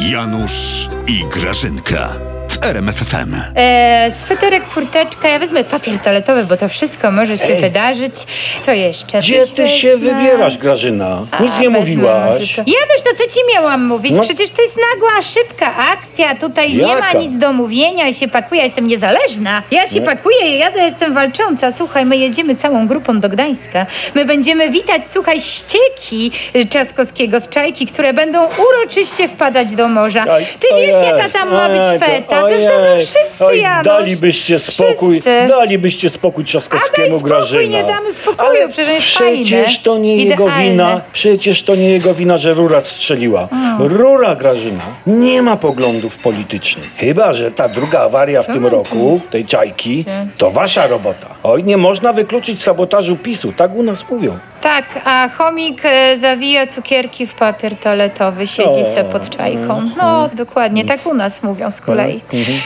Janusz i Grażynka RMFFM. E, sweterek, kurteczka, ja wezmę papier toaletowy, bo to wszystko może się wydarzyć. Co jeszcze? Gdzie ty się wezmę. wybierasz, Grażyna? A, Nic nie wezmę mówiłaś. to. Janusz, to co ci miałam mówić? No. Przecież to jest nagła, szybka akcja. Tutaj nie ma Jaka? nic do mówienia. Ja się pakuję, ja jestem niezależna. Ja się pakuję, jadę, jestem walcząca. Słuchaj, my jedziemy całą grupą do Gdańska. My będziemy witać, słuchaj, ścieki Trzaskowskiego z Czajki, które będą uroczyście wpadać do morza. Ty wiesz, jaka tam ma być to- feta? Przecież tam wszyscy, Oj. Dalibyście spokój, Wszyscy. dalibyście spokój A Trzaskowskiemu, daj spokój, Grażyna. nie damy spokoju, Ale przecież jest przecież fajne, to nie jego wina, przecież to nie jego wina, że rura strzeliła. Rura, Grażyna, nie ma poglądów politycznych. Chyba, że ta druga awaria w tym roku, tej czajki, to wasza robota. Oj, nie można wykluczyć sabotażu PiSu, tak u nas mówią. Tak, a chomik e, zawija cukierki w papier toaletowy, siedzi se pod czajką. No, dokładnie, tak u nas mówią z kolei.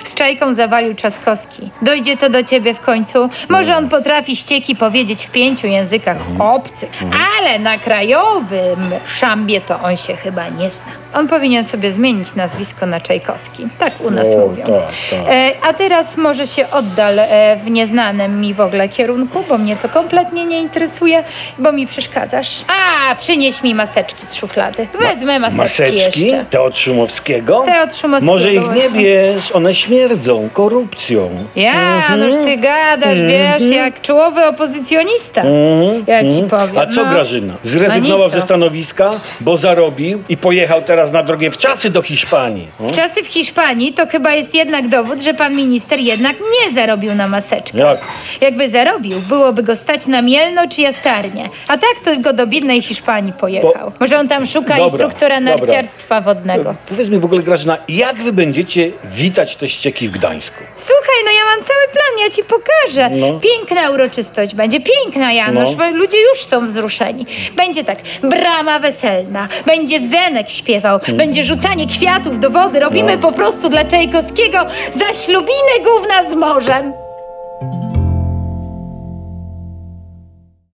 Z czajką zawalił Trzaskowski. Dojdzie to do ciebie w końcu. Może on potrafi ścieki powiedzieć w pięciu językach obcych, ale na krajowym szambie to on się chyba nie zna. On powinien sobie zmienić nazwisko na Czajkowski. Tak u nas O, mówią. tak, tak. E, a teraz może się oddal e, w nieznanym mi w ogóle kierunku, bo mnie to kompletnie nie interesuje, bo mi przeszkadzasz. A, przynieś mi maseczki z szuflady. Wezmę maseczki, Maseczki? jeszcze. Te od Szumowskiego? Te od Szumowskiego Może ich nie właśnie. bierz, one śmierdzą korupcją. Janusz, ty gadasz, wiesz, jak czołowy opozycjonista. Ja ci powiem. A co no. Grażyna? No Zrezygnował nic, ze co? stanowiska, bo zarobił i pojechał teraz na drogę w czasy do Hiszpanii. O? Czasy w Hiszpanii to chyba jest jednak dowód, że pan minister jednak nie zarobił na maseczkę. Jak? Jakby zarobił, byłoby go stać na Mielno czy Jastarnię. A tak to go do biednej Hiszpanii pojechał. Może on tam szuka Dobra, instruktora dobra. narciarstwa wodnego. Powiedz mi w ogóle Grażyna, jak wy będziecie witać te ścieki w Gdańsku? Słuchaj, no ja mam cały plan, ja ci pokażę. No. Piękna uroczystość będzie, piękna Janusz, No. bo ludzie już są wzruszeni. Będzie tak, brama weselna, będzie Zenek śpiewał, Mhm. Będzie rzucanie kwiatów do wody. Robimy no. po prostu dla Czajkowskiego zaślubiny gówna z morzem.